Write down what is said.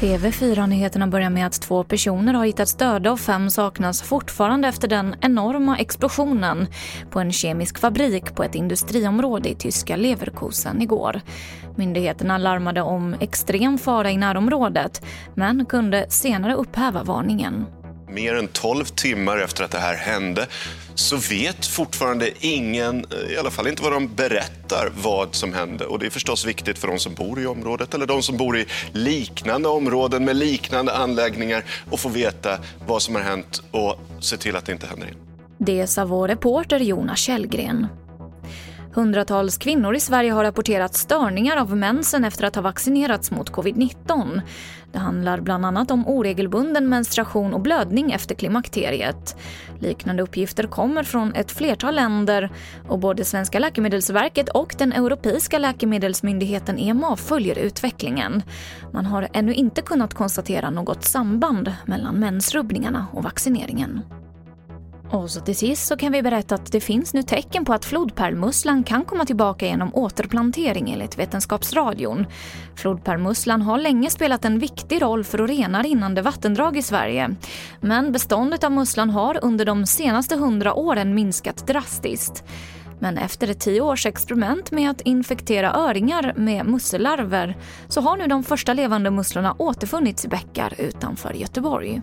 TV4-nyheterna börjar med att två personer har hittats döda och fem saknas fortfarande efter den enorma explosionen på en kemisk fabrik på ett industriområde i tyska Leverkusen igår. Myndigheterna larmade om extrem fara i närområdet men kunde senare upphäva varningen. Mer än 12 timmar efter att det här hände så vet fortfarande ingen, eh, i alla fall inte vad de berättar, vad som hände. Och det är förstås viktigt för de som bor i området eller de som bor i liknande områden med liknande anläggningar att få veta vad som har hänt och se till att det inte händer igen. Det sa vår reporter Jonas Källgren. Hundratals kvinnor i Sverige har rapporterat störningar av mensen efter att ha vaccinerats mot covid-19. Det handlar bland annat om oregelbunden menstruation och blödning efter klimakteriet. Liknande uppgifter kommer från ett flertal länder och både Svenska läkemedelsverket och den europeiska läkemedelsmyndigheten EMA följer utvecklingen. Man har ännu inte kunnat konstatera något samband mellan mensrubbningarna och vaccineringen. Och så till sist så kan vi berätta att det finns nu tecken på att flodpärlmusslan kan komma tillbaka genom återplantering enligt Vetenskapsradion. Flodpärlmusslan har länge spelat en viktig roll för att rena rinnande vattendrag i Sverige. Men beståndet av musslan har under de senaste hundra åren minskat drastiskt. Men efter ett tio års experiment med att infektera öringar med mussellarver så har nu de första levande musslorna återfunnits i bäckar utanför Göteborg.